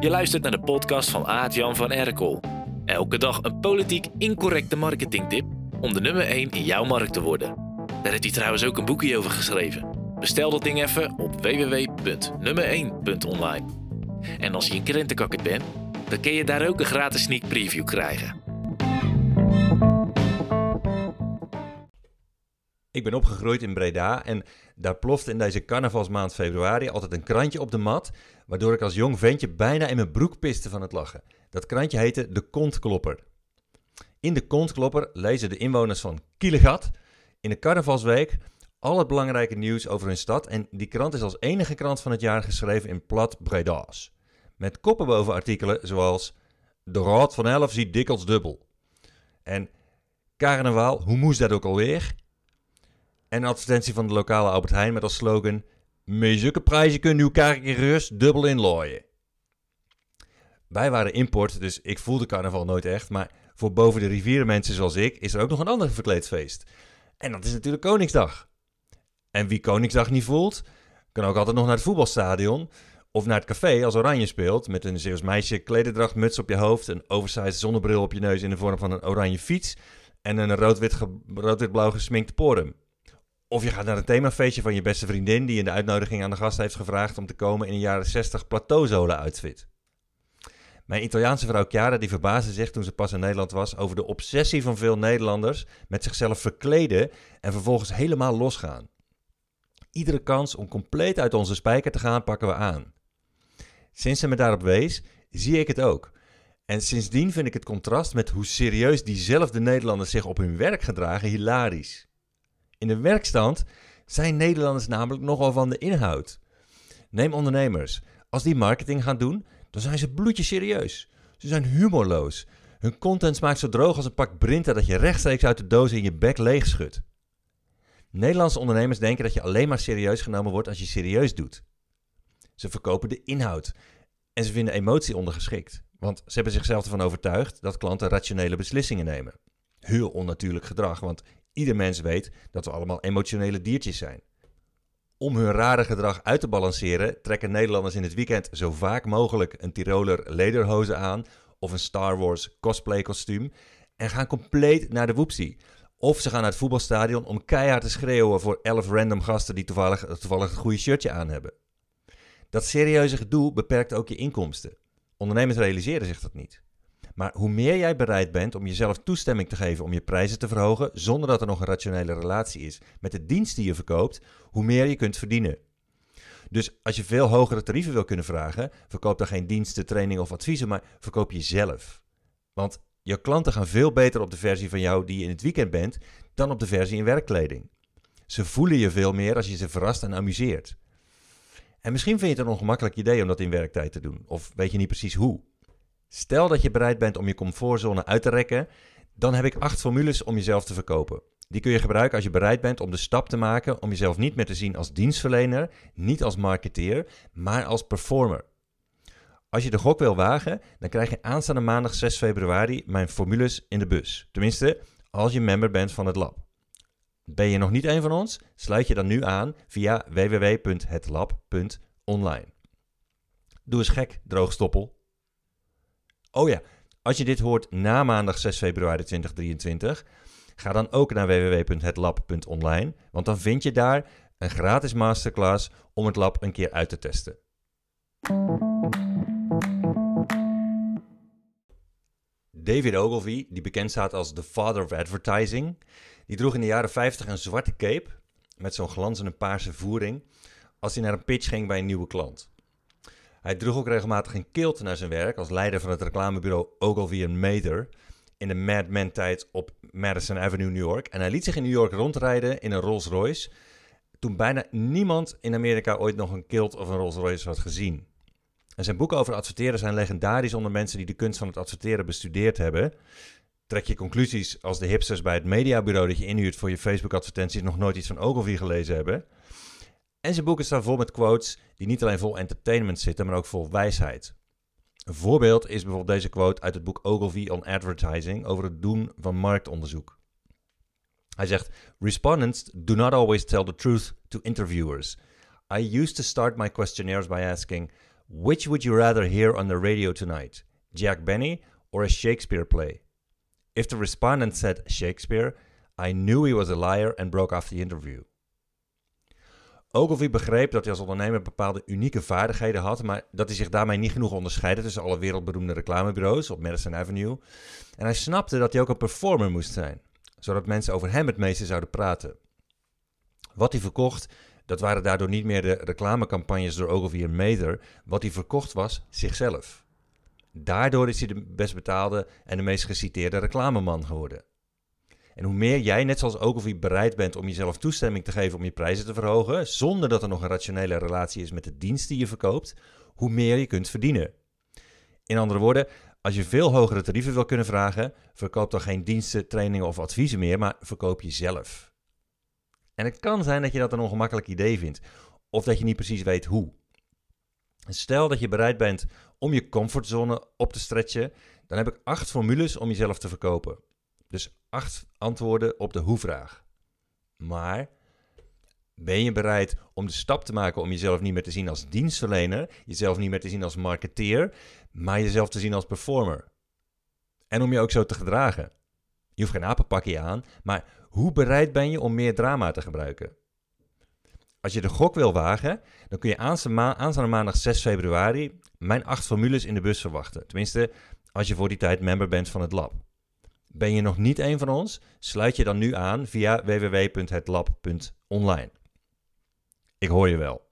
Je luistert naar de podcast van Aart-Jan van Erkel. Elke dag een politiek incorrecte marketingtip om de nummer 1 in jouw markt te worden. Daar heeft hij trouwens ook een boekje over geschreven. Bestel dat ding even op www.nummer1.online. En als je een krentenkakker bent, dan kun je daar ook een gratis sneak preview krijgen. Ik ben opgegroeid in Breda en daar plofte in deze carnavalsmaand februari altijd een krantje op de mat, waardoor ik als jong ventje bijna in mijn broek piste van het lachen. Dat krantje heette De Kontklopper. In De Kontklopper lezen de inwoners van Kielegat in de carnavalsweek al het belangrijke nieuws over hun stad en die krant is als enige krant van het jaar geschreven in plat Breda's. Met koppen boven artikelen zoals De Raad van Elf ziet dikwijls dubbel. En Carnaval, hoe moest dat ook alweer? En advertentie van de lokale Albert Heijn met als slogan... Met zulke prijzen kunnen uw rust dubbel inlooien. Wij waren import, dus ik voelde carnaval nooit echt. Maar voor boven de rivieren mensen zoals ik is er ook nog een ander verkleedfeest. En dat is natuurlijk Koningsdag. En wie Koningsdag niet voelt, kan ook altijd nog naar het voetbalstadion... Of naar het café als Oranje speelt, met een Zeeuws meisje klederdracht, muts op je hoofd, een oversized zonnebril op je neus in de vorm van een oranje fiets en een rood-wit-blauw gesminkte porum. Of je gaat naar een themafeestje van je beste vriendin die in de uitnodiging aan de gast heeft gevraagd om te komen in een jaren 60 plateauzolen outfit. Mijn Italiaanse vrouw Chiara die verbaasde zich toen ze pas in Nederland was over de obsessie van veel Nederlanders met zichzelf verkleden en vervolgens helemaal losgaan. Iedere kans om compleet uit onze spijker te gaan pakken we aan. Sinds ze me daarop wees, zie ik het ook. En sindsdien vind ik het contrast met hoe serieus diezelfde Nederlanders zich op hun werk gedragen hilarisch. In de werkstand zijn Nederlanders namelijk nogal van de inhoud. Neem ondernemers. Als die marketing gaan doen, dan zijn ze bloedje serieus. Ze zijn humorloos. Hun content smaakt zo droog als een pak Brinta dat je rechtstreeks uit de doos in je bek leeg schudt. Nederlandse ondernemers denken dat je alleen maar serieus genomen wordt als je serieus doet. Ze verkopen de inhoud en ze vinden emotie ondergeschikt, want ze hebben zichzelf ervan overtuigd dat klanten rationele beslissingen nemen. Heel onnatuurlijk gedrag, want Ieder mens weet dat we allemaal emotionele diertjes zijn. Om hun rare gedrag uit te balanceren, trekken Nederlanders in het weekend zo vaak mogelijk een Tiroler lederhozen aan of een Star Wars cosplay kostuum en gaan compleet naar de woepsie. Of ze gaan naar het voetbalstadion om keihard te schreeuwen voor elf random gasten die toevallig, toevallig het goede shirtje aan hebben. Dat serieuze gedoe beperkt ook je inkomsten. Ondernemers realiseren zich dat niet. Maar hoe meer jij bereid bent om jezelf toestemming te geven om je prijzen te verhogen, zonder dat er nog een rationele relatie is met de dienst die je verkoopt, hoe meer je kunt verdienen. Dus als je veel hogere tarieven wil kunnen vragen, verkoop dan geen diensten, training of adviezen, maar verkoop jezelf. Want je klanten gaan veel beter op de versie van jou die je in het weekend bent, dan op de versie in werkkleding. Ze voelen je veel meer als je ze verrast en amuseert. En misschien vind je het een ongemakkelijk idee om dat in werktijd te doen, of weet je niet precies hoe. Stel dat je bereid bent om je comfortzone uit te rekken, dan heb ik acht formules om jezelf te verkopen. Die kun je gebruiken als je bereid bent om de stap te maken om jezelf niet meer te zien als dienstverlener, niet als marketeer, maar als performer. Als je de gok wil wagen, dan krijg je aanstaande maandag 6 februari mijn formules in de bus. Tenminste, als je member bent van het lab. Ben je nog niet een van ons? Sluit je dan nu aan via www.hetlab.online. Doe eens gek, droogstoppel. Oh ja, als je dit hoort na maandag 6 februari 2023, ga dan ook naar www.hetlab.online, want dan vind je daar een gratis masterclass om het lab een keer uit te testen. David Ogilvy, die bekend staat als the father of advertising, die droeg in de jaren 50 een zwarte cape met zo'n glanzende paarse voering als hij naar een pitch ging bij een nieuwe klant. Hij droeg ook regelmatig een kilt naar zijn werk als leider van het reclamebureau Ogilvy Mather in de Mad Men tijd op Madison Avenue, New York. En hij liet zich in New York rondrijden in een Rolls Royce, toen bijna niemand in Amerika ooit nog een kilt of een Rolls Royce had gezien. En zijn boeken over adverteren zijn legendarisch onder mensen die de kunst van het adverteren bestudeerd hebben. Trek je conclusies als de hipsters bij het mediabureau dat je inhuurt voor je Facebook-advertenties nog nooit iets van Ogilvy gelezen hebben. En zijn boeken staan vol met quotes die niet alleen vol entertainment zitten, maar ook vol wijsheid. Een voorbeeld is bijvoorbeeld deze quote uit het boek Ogilvy on Advertising over het doen van marktonderzoek. Hij zegt: Respondents do not always tell the truth to interviewers. I used to start my questionnaires by asking: Which would you rather hear on the radio tonight? Jack Benny or a Shakespeare play? If the respondent said Shakespeare, I knew he was a liar and broke off the interview. Ogilvy begreep dat hij als ondernemer bepaalde unieke vaardigheden had, maar dat hij zich daarmee niet genoeg onderscheidde tussen alle wereldberoemde reclamebureaus op Madison Avenue. En hij snapte dat hij ook een performer moest zijn, zodat mensen over hem het meeste zouden praten. Wat hij verkocht, dat waren daardoor niet meer de reclamecampagnes door Ogilvy en Mather. Wat hij verkocht was zichzelf. Daardoor is hij de best betaalde en de meest geciteerde reclameman geworden. En hoe meer jij, net zoals Ogilvy, bereid bent om jezelf toestemming te geven om je prijzen te verhogen, zonder dat er nog een rationele relatie is met de dienst die je verkoopt, hoe meer je kunt verdienen. In andere woorden, als je veel hogere tarieven wil kunnen vragen, verkoop dan geen diensten, trainingen of adviezen meer, maar verkoop jezelf. En het kan zijn dat je dat een ongemakkelijk idee vindt, of dat je niet precies weet hoe. Stel dat je bereid bent om je comfortzone op te stretchen, dan heb ik acht formules om jezelf te verkopen. Dus acht antwoorden op de hoe-vraag. Maar ben je bereid om de stap te maken om jezelf niet meer te zien als dienstverlener, jezelf niet meer te zien als marketeer, maar jezelf te zien als performer? En om je ook zo te gedragen. Je hoeft geen apenpakje aan, maar hoe bereid ben je om meer drama te gebruiken? Als je de gok wil wagen, dan kun je aanstaande maandag 6 februari mijn acht formules in de bus verwachten. Tenminste, als je voor die tijd member bent van het lab. Ben je nog niet een van ons? Sluit je dan nu aan via www.hetlab.online. Ik hoor je wel.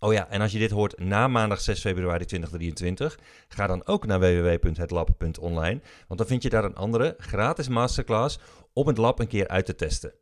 Oh ja, en als je dit hoort na maandag 6 februari 2023, ga dan ook naar www.hetlab.online, want dan vind je daar een andere gratis masterclass om het lab een keer uit te testen.